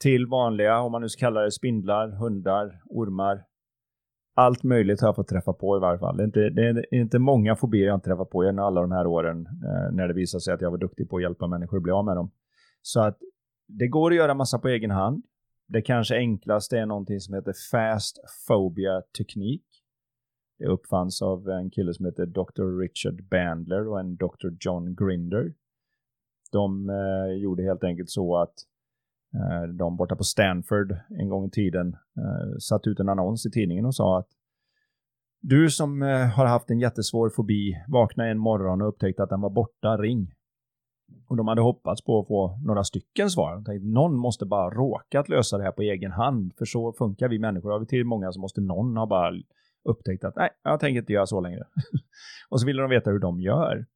till vanliga, om man nu ska kalla det, spindlar, hundar, ormar. Allt möjligt har jag fått träffa på i varje fall. Det är inte, det är inte många fobier jag inte träffat på genom alla de här åren eh, när det visar sig att jag var duktig på att hjälpa människor att bli av med dem. Så att det går att göra massa på egen hand. Det kanske enklaste är någonting som heter Fast Phobia teknik. Det uppfanns av en kille som heter Dr. Richard Bandler och en Dr. John Grinder. De eh, gjorde helt enkelt så att Eh, de borta på Stanford en gång i tiden eh, satt ut en annons i tidningen och sa att du som eh, har haft en jättesvår fobi, vakna en morgon och upptäckte att den var borta, ring. Och de hade hoppats på att få några stycken svar. De tänkte någon måste bara råkat lösa det här på egen hand. För så funkar vi människor. Har vi till många så måste någon ha bara upptäckt att nej, jag tänker inte göra så längre. och så ville de veta hur de gör.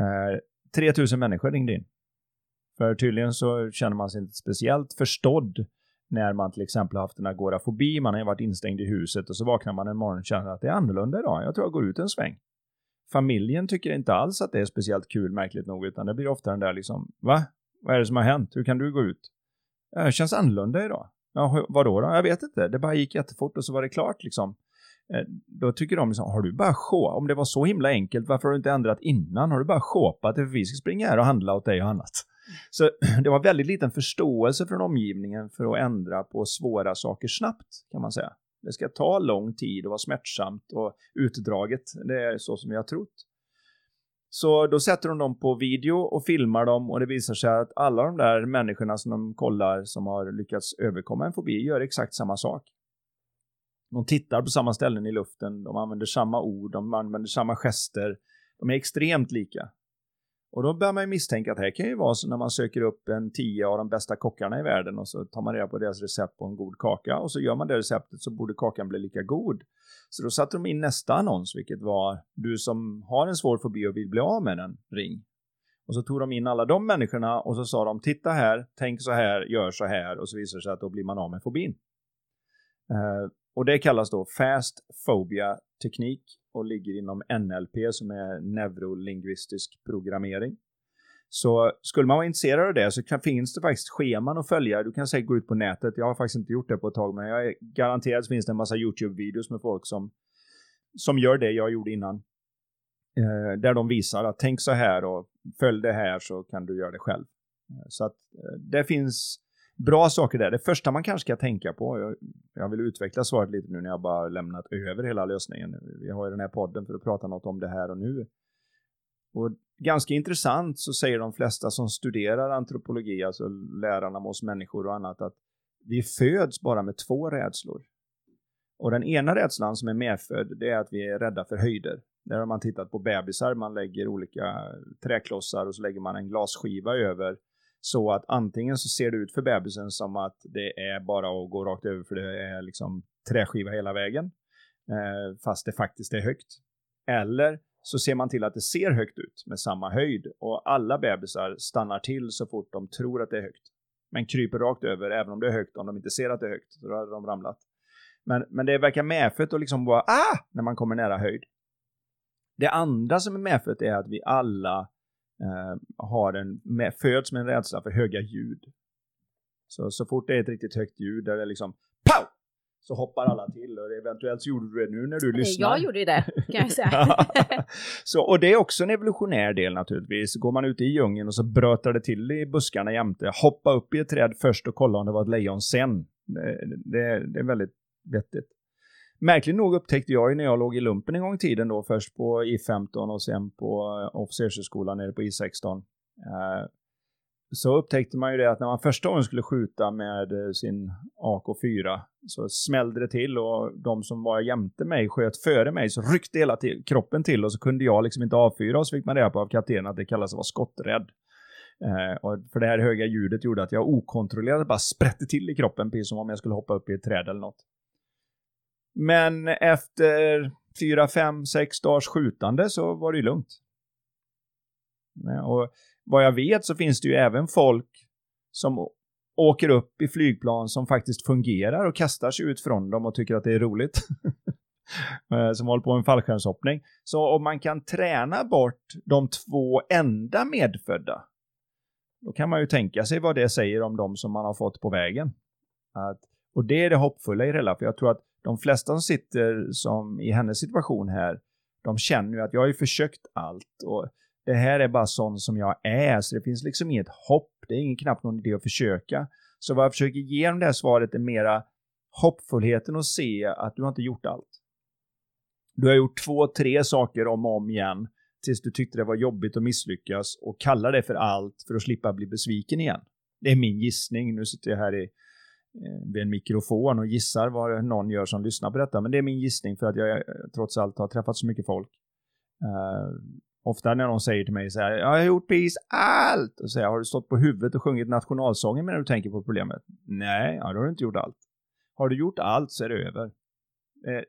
Eh, 3000 människor ringde in. För tydligen så känner man sig inte speciellt förstådd när man till exempel har haft en agorafobi, man har varit instängd i huset och så vaknar man en morgon och känner att det är annorlunda idag. Jag tror jag går ut en sväng familjen tycker inte alls att det är speciellt kul, märkligt nog, utan det blir ofta den där liksom, va? Vad är det som har hänt? Hur kan du gå ut? Det känns annorlunda idag. Ja, vadå då? Jag vet inte. Det bara gick jättefort och så var det klart liksom. Eh, då tycker de liksom, har du bara sjå? Om det var så himla enkelt, varför har du inte ändrat innan? Har du bara shoppat det för vi ska springa här och handla åt dig och annat? Så det var väldigt liten förståelse från omgivningen för att ändra på svåra saker snabbt, kan man säga. Det ska ta lång tid och vara smärtsamt och utdraget. Det är så som jag har trott. Så då sätter de dem på video och filmar dem och det visar sig att alla de där människorna som de kollar som har lyckats överkomma en fobi gör exakt samma sak. De tittar på samma ställen i luften, de använder samma ord, de använder samma gester. De är extremt lika. Och då börjar man ju misstänka att det här kan ju vara så när man söker upp en tio av de bästa kockarna i världen och så tar man reda på deras recept på en god kaka och så gör man det receptet så borde kakan bli lika god. Så då satte de in nästa annons, vilket var du som har en svår fobi och vill bli av med den, ring. Och så tog de in alla de människorna och så sa de titta här, tänk så här, gör så här och så visar det sig att då blir man av med fobin. Uh, och det kallas då fast phobia teknik och ligger inom NLP som är neurolingvistisk programmering. Så skulle man vara intresserad av det så kan, finns det faktiskt scheman att följa. Du kan säkert gå ut på nätet. Jag har faktiskt inte gjort det på ett tag, men jag är garanterad så finns det en massa YouTube-videos med folk som, som gör det jag gjorde innan. Eh, där de visar att tänk så här och följ det här så kan du göra det själv. Eh, så att eh, det finns bra saker där. Det första man kanske ska tänka på, jag, jag, vill utveckla svaret lite nu när jag bara lämnat över hela lösningen. Vi har ju den här podden för att prata något om det här och nu. Och ganska intressant så säger de flesta som studerar antropologi, alltså lärarna om oss människor och annat, att vi föds bara med två rädslor. Och den ena rädslan som är medfödd, det är att vi är rädda för höjder. Där har man tittat på bebisar, man lägger olika träklossar och så lägger man en glasskiva över så att antingen så ser det ut för bebisen som att det är bara att gå rakt över för det är liksom träskiva hela vägen. Eh, fast det faktiskt är högt. Eller så ser man till att det ser högt ut med samma höjd och alla bebisar stannar till så fort de tror att det är högt. Men kryper rakt över även om det är högt om de inte ser att det är högt. Då hade de ramlat. Men, men det verkar medfött att liksom vara ah! när man kommer nära höjd. Det andra som är medfött är att vi alla har en, med, föds med en rädsla för höga ljud. Så, så fort det är ett riktigt högt ljud där det är liksom POW! Så hoppar alla till och eventuellt så gjorde du det nu när du lyssnar. Jag gjorde det, kan jag säga. så, och det är också en evolutionär del naturligtvis. Går man ute i djungeln och så brötar det till i buskarna jämte, hoppa upp i ett träd först och kolla om det var ett lejon sen. Det, det, det är väldigt vettigt. Märkligt nog upptäckte jag ju när jag låg i lumpen en gång i tiden då, först på I15 och sen på eh, officershögskolan nere på I16. Eh, så upptäckte man ju det att när man första gången skulle skjuta med eh, sin AK4 så smällde det till och de som var jämte mig sköt före mig så ryckte hela till, kroppen till och så kunde jag liksom inte avfyra och så fick man reda på av kaptenen att det kallas att vara skotträdd. Eh, och för det här höga ljudet gjorde att jag okontrollerat bara sprätte till i kroppen precis som om jag skulle hoppa upp i ett träd eller något. Men efter fyra, fem, sex dagars skjutande så var det ju lugnt. Och vad jag vet så finns det ju även folk som åker upp i flygplan som faktiskt fungerar och kastar sig ut från dem och tycker att det är roligt. Eh, som håller på med fallskärmshoppning. Så om man kan träna bort de två enda medfödda, då kan man ju tänka sig vad det säger om de som man har fått på vägen. Att, och det är det hoppfulla i det hela, för jag tror att de flesta som sitter som i hennes situation här, de känner ju att jag har ju försökt allt och det här är bara sån som jag är, så det finns liksom inget hopp. Det är ingen knappt någon idé att försöka. Så vad jag försöker ge dem det här svaret är mera hoppfullheten att se att du har inte gjort allt. Du har gjort två, tre saker om och om igen tills du tyckte det var jobbigt att misslyckas och kallar det för allt för att slippa bli besviken igen. Det är min gissning. Nu sitter jag här i, Eh, vid en mikrofon och gissar vad någon gör som lyssnar på detta, men det är min gissning för att jag eh, trots allt har träffat så mycket folk. Uh, Ofta när någon säger till mig så här, jag har gjort precis allt. Och säger, har du stått på huvudet och sjungit nationalsången medan du tänker på problemet? Nej, ja, då har du inte gjort allt. Har du gjort allt så är det över. Uh,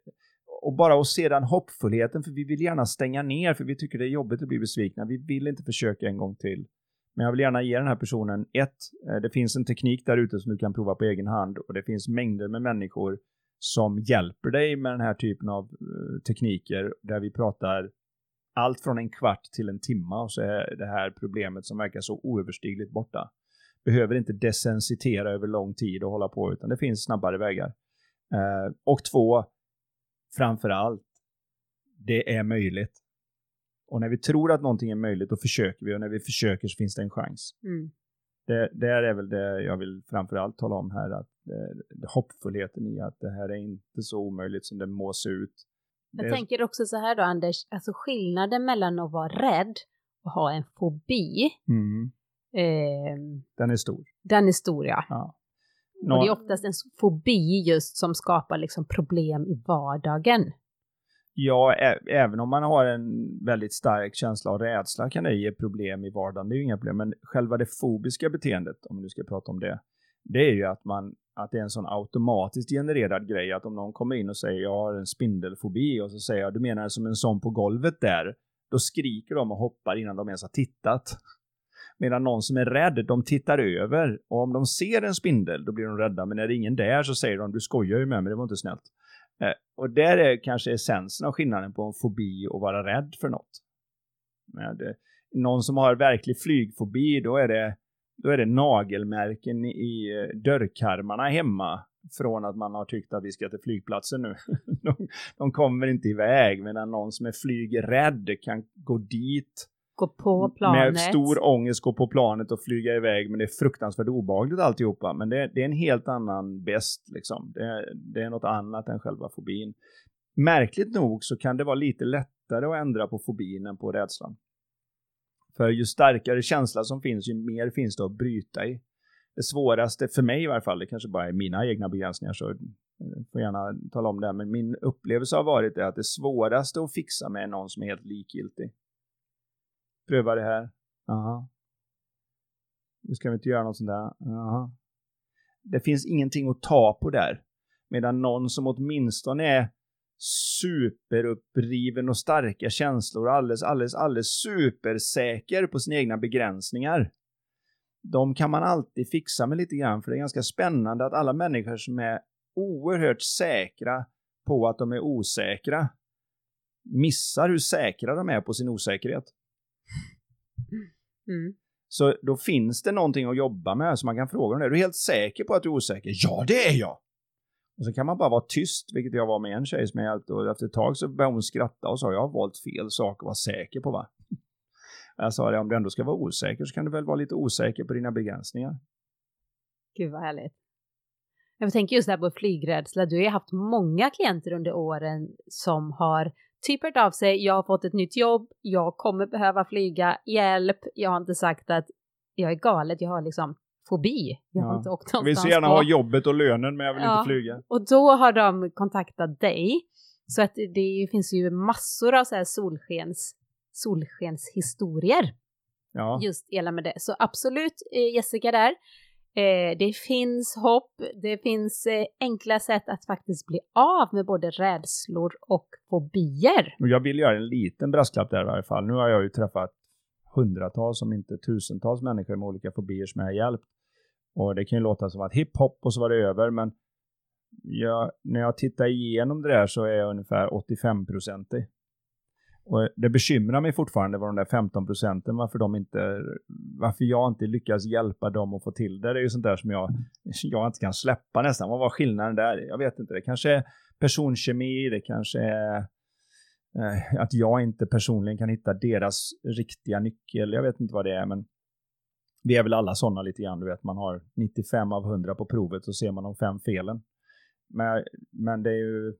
och bara att se den hoppfullheten, för vi vill gärna stänga ner, för vi tycker det är jobbigt att bli besvikna. Vi vill inte försöka en gång till. Men jag vill gärna ge den här personen ett, eh, det finns en teknik där ute som du kan prova på egen hand och det finns mängder med människor som hjälper dig med den här typen av eh, tekniker där vi pratar allt från en kvart till en timme och så är det här problemet som verkar så oöverstigligt borta. Behöver inte desensitera över lång tid och hålla på utan det finns snabbare vägar. Eh, och två, framför allt, det är möjligt. Och när vi tror att någonting är möjligt, då försöker vi och när vi försöker så finns det en chans. Mm. Det, det är väl det jag vill framför allt tala om här, att det, det, hoppfullheten i att det här är inte så omöjligt som det må se ut. Jag det... tänker också så här då Anders, alltså skillnaden mellan att vara rädd och ha en fobi. Mm. Eh, den är stor. Den är stor ja. ja. Nå... Och det är oftast en fobi just som skapar liksom problem i vardagen. Ja, även om man har en väldigt stark känsla av rädsla kan det ge problem i vardagen. Det är ju inga problem, men själva det fobiska beteendet, om vi nu ska prata om det, det är ju att man att det är en sån automatiskt genererad grej att om någon kommer in och säger jag har en spindelfobi och så säger jag du menar som en sån på golvet där, då skriker de och hoppar innan de ens har tittat. Medan någon som är rädd, de tittar över och om de ser en spindel då blir de rädda men är det ingen där så säger de du skojar ju med mig, det var inte snällt. Eh, och där är kanske essensen av skillnaden på en fobi och vara rädd för något. Med, eh, någon som har verklig flygfobi, då är det då är det nagelmärken i eh, dörrkarmarna hemma från att man har tyckt att vi ska till flygplatsen nu. de, de kommer inte iväg medan någon som är flygrädd kan gå dit gå på planet. Med stor ångest gå på planet och flyga iväg men det är fruktansvärt obehagligt alltihopa. Men det, det är en helt annan bäst liksom. Det, det är något annat än själva fobin. Märkligt nog så kan det vara lite lättare att ändra på fobin än på rädslan. För ju starkare känsla som finns, ju mer finns det att bryta i. Det svåraste, för mig i varje fall, det kanske bara är mina egna begränsningar, så får gärna tala om det, men min upplevelse har varit det att det svåraste att fixa med någon som är helt likgiltig. Pröva det här. Jaha. Nu ska vi inte göra något sånt där. Jaha. Det finns ingenting att ta på där. Medan någon som åtminstone är superuppriven och starka känslor och alldeles, alldeles, alldeles supersäker på sina egna begränsningar. De kan man alltid fixa med lite grann, för det är ganska spännande att alla människor som är oerhört säkra på att de är osäkra missar hur säkra de är på sin osäkerhet. Mm. Så då finns det någonting att jobba med, så man kan fråga dem, är du helt säker på att du är osäker? Ja, det är jag! Och så kan man bara vara tyst, vilket jag var med en tjej som jag hjälpte och efter ett tag så började hon skratta och sa jag har valt fel sak att vara säker på va? Jag sa det, om du ändå ska vara osäker så kan du väl vara lite osäker på dina begränsningar. Gud vad härligt. Jag tänker just det här på flygrädsla. Du har ju haft många klienter under åren som har typ hört av sig. Jag har fått ett nytt jobb. Jag kommer behöva flyga. Hjälp. Jag har inte sagt att jag är galet. Jag har liksom fobi. Jag har ja. inte åkt någonstans Vill så gärna på. ha jobbet och lönen men jag vill ja. inte flyga. Och då har de kontaktat dig. Så att det finns ju massor av så här solskens, solskenshistorier. Ja. Just hela med det. Så absolut eh, Jessica där. Eh, det finns hopp, det finns eh, enkla sätt att faktiskt bli av med både rädslor och fobier. Och jag vill göra en liten brasklapp där i varje fall. Nu har jag ju träffat hundratals, om inte tusentals människor med olika fobier som jag har hjälpt. Och det kan ju låta som att hiphop och så var det över, men jag, när jag tittar igenom det där så är jag ungefär 85-procentig. Och det bekymrar mig fortfarande vad de där 15 procenten, varför de inte, varför jag inte lyckas hjälpa dem att få till det. Det är ju sånt där som jag, jag inte kan släppa nästan. Vad var skillnaden där? Jag vet inte. Det kanske är personkemi, det kanske är eh, att jag inte personligen kan hitta deras riktiga nyckel. Jag vet inte vad det är, men vi är väl alla sådana lite grann. Du vet, man har 95 av 100 på provet och ser man de fem felen. Men, men det är ju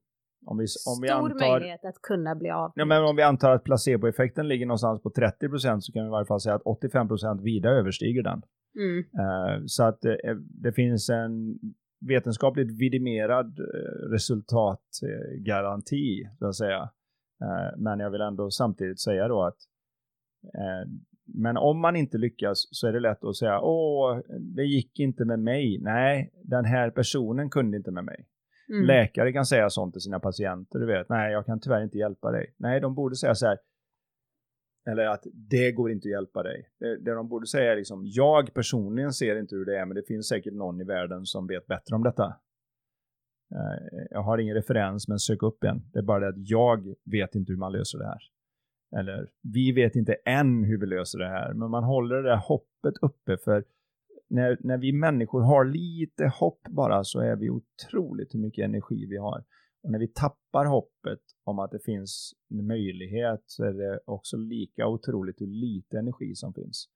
om vi, om vi Stor antar, möjlighet att kunna bli av. Ja, men om vi antar att placeboeffekten ligger någonstans på 30 procent så kan vi i varje fall säga att 85 procent vida överstiger den. Mm. Uh, så att uh, det finns en vetenskapligt vidimerad uh, resultatgaranti, så att säga. men jag vill ändå samtidigt säga då att men om man inte lyckas så är det lätt att säga åh, det gick inte med mig. Nej, den här personen kunde inte med mig. Mm. Läkare kan säga sånt till sina patienter, du vet, nej jag kan tyvärr inte hjälpa dig. Nej, de borde säga så här, eller att det går inte att hjälpa dig. Det, det de borde säga är liksom, jag personligen ser inte hur det är, men det finns säkert någon i världen som vet bättre om detta. Eh, jag har ingen referens, men sök upp en. Det är bara det att jag vet inte hur man löser det här. Eller, vi vet inte än hur vi löser det här, men man håller det där hoppet uppe för när, när vi människor har lite hopp bara så är vi otroligt hur mycket energi vi har. Och när vi tappar hoppet om att det finns en möjlighet så är det också lika otroligt hur lite energi som finns.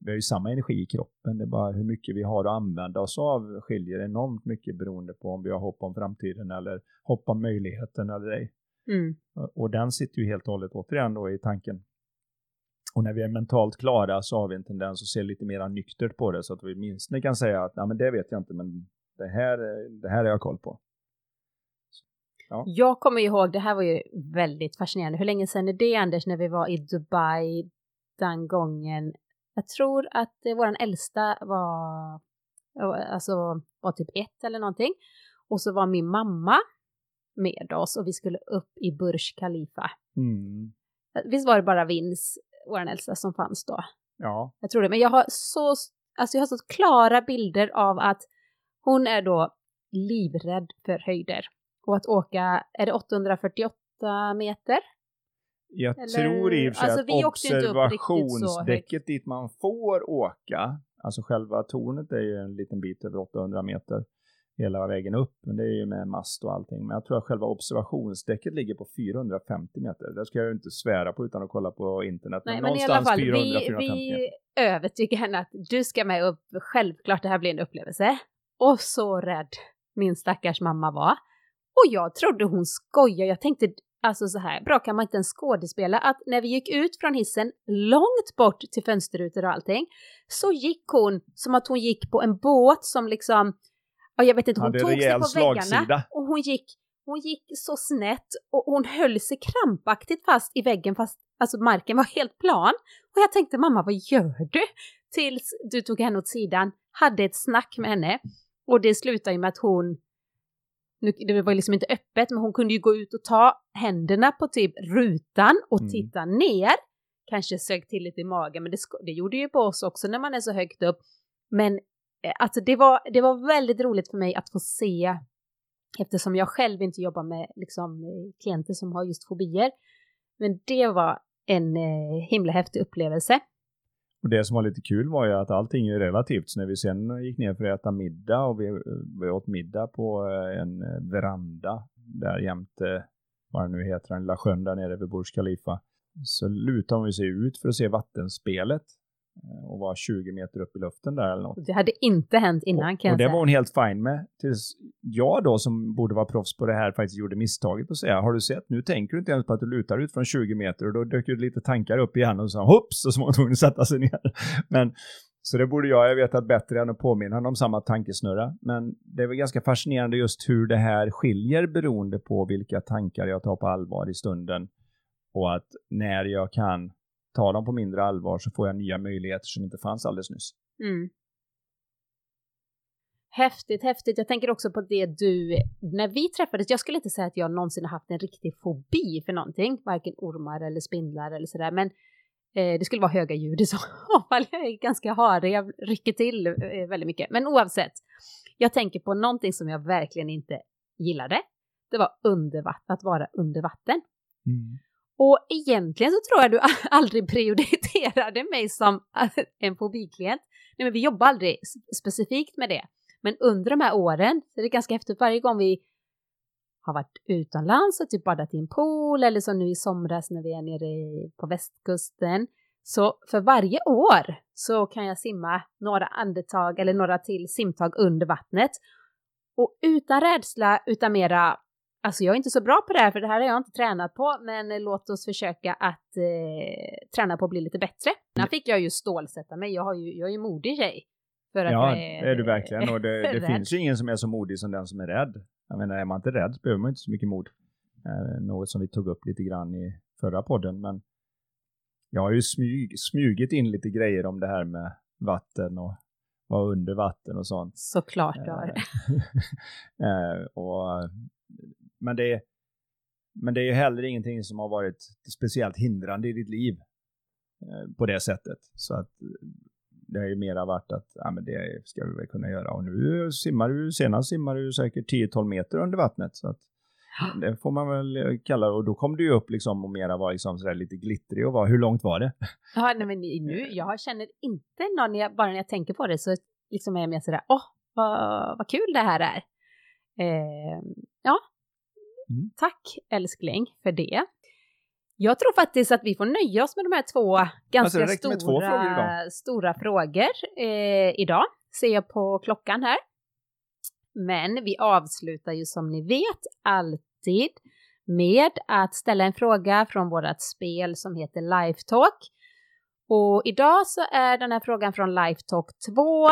Vi har ju samma energi i kroppen, det är bara hur mycket vi har att använda oss av skiljer enormt mycket beroende på om vi har hopp om framtiden eller hopp om möjligheten eller ej. Mm. Och den sitter ju helt och hållet återigen då i tanken och när vi är mentalt klara så har vi en tendens att se lite mer nyktert på det så att vi minst kan säga att Nej, men det vet jag inte men det här, det här har jag koll på. Ja. Jag kommer ihåg, det här var ju väldigt fascinerande. Hur länge sedan är det Anders, när vi var i Dubai den gången? Jag tror att vår äldsta var, alltså, var typ ett eller någonting. Och så var min mamma med oss och vi skulle upp i Burj Khalifa. Mm. Visst var det bara Vins vår äldsta som fanns då. Ja. Jag tror det, men jag har så, alltså jag har så klara bilder av att hon är då livrädd för höjder. Och att åka, är det 848 meter? Jag Eller, tror i och för sig alltså, att observationsdäcket dit man får åka, alltså själva tornet är ju en liten bit över 800 meter hela vägen upp, men det är ju med mast och allting. Men jag tror att själva observationsdäcket ligger på 450 meter. Det ska jag ju inte svära på utan att kolla på internet. Nej, men, men i alla fall, 400, vi, vi övertygar henne att du ska med upp. Självklart det här blir en upplevelse. Och så rädd min stackars mamma var. Och jag trodde hon skojade. Jag tänkte, alltså så här, bra kan man inte ens skådespela att när vi gick ut från hissen långt bort till fönsterrutor och allting så gick hon som att hon gick på en båt som liksom och jag vet inte, hon tog sig på slagsida. väggarna och hon gick, hon gick så snett och hon höll sig krampaktigt fast i väggen fast alltså marken var helt plan. Och jag tänkte mamma vad gör du? Tills du tog henne åt sidan, hade ett snack med henne och det slutade ju med att hon nu, det var liksom inte öppet, men hon kunde ju gå ut och ta händerna på typ rutan och mm. titta ner. Kanske sög till lite i magen, men det, det gjorde ju på oss också när man är så högt upp. Men Eh, alltså det var, det var väldigt roligt för mig att få se, eftersom jag själv inte jobbar med liksom, eh, klienter som har just fobier. Men det var en eh, himla häftig upplevelse. Och det som var lite kul var ju att allting är relativt. Så när vi sen gick ner för att äta middag och vi, eh, vi åt middag på en veranda där jämte, vad det nu heter, den lilla sjön där nere vid Burj Khalifa. Så lutade vi sig ut för att se vattenspelet och var 20 meter upp i luften där eller något. Det hade inte hänt innan och, kan jag Och det säga. var hon helt fin med. Tills jag då som borde vara proffs på det här faktiskt gjorde misstaget att säga, har du sett, nu tänker du inte ens på att du lutar ut från 20 meter och då dök ju lite tankar upp igen och så hopps så var hon tvungen att sätta sig ner. Men så det borde jag ha vetat bättre än att påminna honom om samma tankesnurra. Men det är väl ganska fascinerande just hur det här skiljer beroende på vilka tankar jag tar på allvar i stunden. Och att när jag kan ta dem på mindre allvar så får jag nya möjligheter som inte fanns alldeles nyss. Mm. Häftigt, häftigt. Jag tänker också på det du, när vi träffades, jag skulle inte säga att jag någonsin har haft en riktig fobi för någonting, varken ormar eller spindlar eller sådär, men eh, det skulle vara höga ljud i så fall. Jag är ganska harig, jag rycker till eh, väldigt mycket. Men oavsett, jag tänker på någonting som jag verkligen inte gillade. Det var under att vara under vatten. Mm. Och egentligen så tror jag du aldrig prioriterade mig som en fobiklient. Nej, men vi jobbar aldrig specifikt med det. Men under de här åren så är det ganska häftigt varje gång vi har varit utomlands och typ badat i en pool eller som nu i somras när vi är nere på västkusten. Så för varje år så kan jag simma några andetag eller några till simtag under vattnet. Och utan rädsla, utan mera Alltså jag är inte så bra på det här för det här har jag inte tränat på men låt oss försöka att eh, träna på att bli lite bättre. Där fick jag ju stålsätta mig, jag, har ju, jag är ju modig tjej. För att ja, är, det är du verkligen och det, det finns ju ingen som är så modig som den som är rädd. Jag menar är man inte rädd så behöver man inte så mycket mod. Eh, något som vi tog upp lite grann i förra podden men jag har ju smyg, smugit in lite grejer om det här med vatten och vara under vatten och sånt. Såklart du har. eh, och men det, men det är ju heller ingenting som har varit speciellt hindrande i ditt liv eh, på det sättet. Så att det har ju mera varit att ja, men det ska vi väl kunna göra. Och nu simmar du, senast simmar du säkert 10-12 meter under vattnet. Så att det får man väl kalla det. Och då kom du ju upp liksom och mera var liksom sådär lite glittrig och var, hur långt var det? Ja, nej, men nu, jag känner inte någon, jag, bara när jag tänker på det så liksom är jag mer sådär, åh, vad, vad kul det här är. Eh, ja, Mm. Tack älskling för det. Jag tror faktiskt att vi får nöja oss med de här två ganska alltså, stora, två frågor stora frågor eh, idag. Ser jag på klockan här. Men vi avslutar ju som ni vet alltid med att ställa en fråga från vårt spel som heter Lifetalk. Och idag så är den här frågan från Lifetalk 2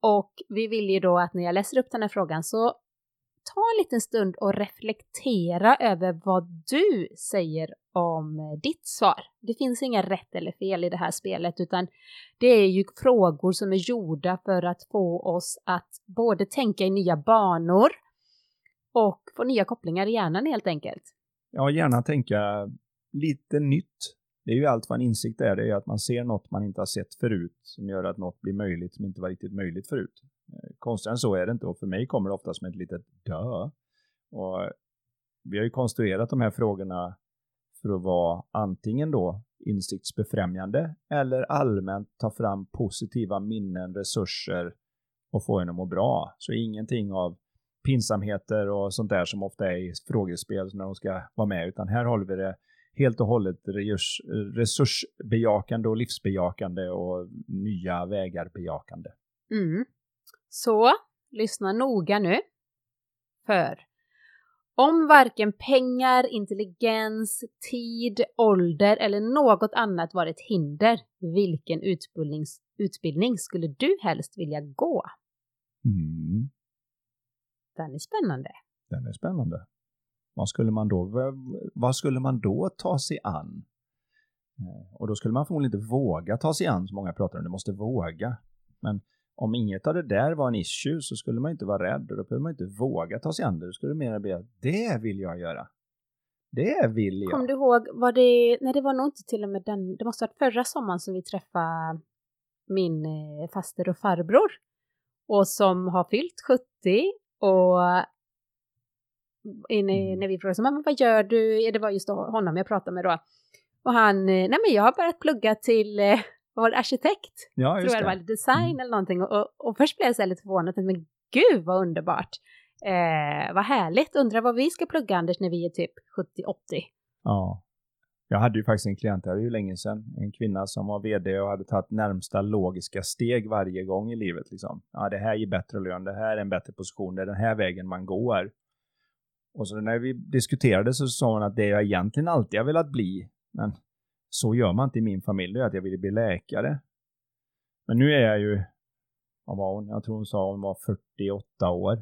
och vi vill ju då att när jag läser upp den här frågan så ta en liten stund och reflektera över vad du säger om eh, ditt svar. Det finns inga rätt eller fel i det här spelet utan det är ju frågor som är gjorda för att få oss att både tänka i nya banor och få nya kopplingar i hjärnan helt enkelt. Ja, gärna tänka lite nytt. Det är ju allt vad en insikt är, det är att man ser något man inte har sett förut som gör att något blir möjligt som inte var riktigt möjligt förut. Eh, Konstigare än så är det inte och för mig kommer det ofta som ett litet dö. Och vi har ju konstruerat de här frågorna för att vara antingen då insiktsbefrämjande eller allmänt ta fram positiva minnen, resurser och få en att må bra. Så ingenting av pinsamheter och sånt där som ofta är i frågespel när de ska vara med, utan här håller vi det helt och hållet resursbejakande och livsbejakande och nya vägar bejakande. Mm. Så lyssna noga nu. För om varken pengar, intelligens, tid, ålder eller något annat var ett hinder, vilken utbildnings, utbildning skulle du helst vilja gå? Mm. Den är spännande. Den är spännande. Vad skulle man då, vad skulle man då ta sig an? Eh, och då skulle man förmodligen inte våga ta sig an, som många pratar om, du måste våga. Men om inget av det där var en issue så skulle man inte vara rädd och då behöver man inte våga ta sig an det. Då skulle det mer bli att det vill jag göra. Det vill jag. Kom du ihåg, var det, nej det var nog inte till och med den, det måste ha varit förra sommaren som vi träffade min eh, faster och farbror. Och som har fyllt 70 och inne, mm. när vi frågade men vad gör du? Det var just honom jag pratade med då. Och han, eh, nej men jag har börjat plugga till eh, vad var det, arkitekt? Ja, just tror jag det. var, design mm. eller någonting. Och, och, och, först blev jag så lite förvånad, men gud vad underbart. Eh, vad härligt, undrar vad vi ska plugga Anders när vi är typ 70-80. Ja. Jag hade ju faktiskt en klient, det var ju länge sedan, en kvinna som var vd och hade tagit närmsta logiska steg varje gång i livet. Liksom. Ja, det här ger bättre lön, det här är en bättre position, det är den här vägen man går. Och så när vi diskuterade så sa hon att det jag egentligen alltid har velat bli, men så gör man inte i min familj, det är att jag vill bli läkare. Men nu är jag ju, vad var hon? Jag tror hon sa hon var 48 år.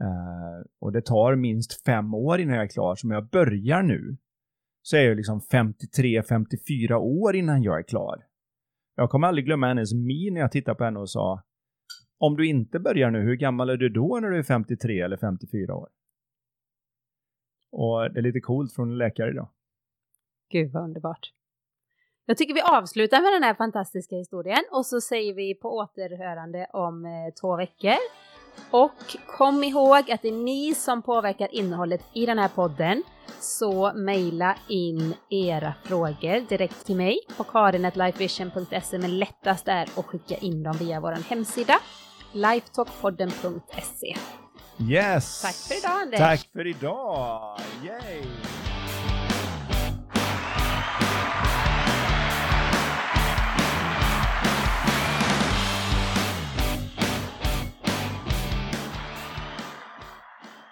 Eh, och det tar minst fem år innan jag är klar, så om jag börjar nu så är jag liksom 53-54 år innan jag är klar. Jag kommer aldrig glömma hennes min när jag tittade på henne och sa om du inte börjar nu, hur gammal är du då när du är 53 eller 54 år? Och det är lite coolt från en läkare idag. Gud vad underbart. Jag tycker vi avslutar med den här fantastiska historien och så säger vi på återhörande om eh, två veckor. Och kom ihåg att det är ni som påverkar innehållet i den här podden. Så mejla in era frågor direkt till mig på karin.lifevision.se men lättast är att skicka in dem via vår hemsida lifetalkpodden.se. Yes! Tack för idag Anders! Tack för idag! Yes!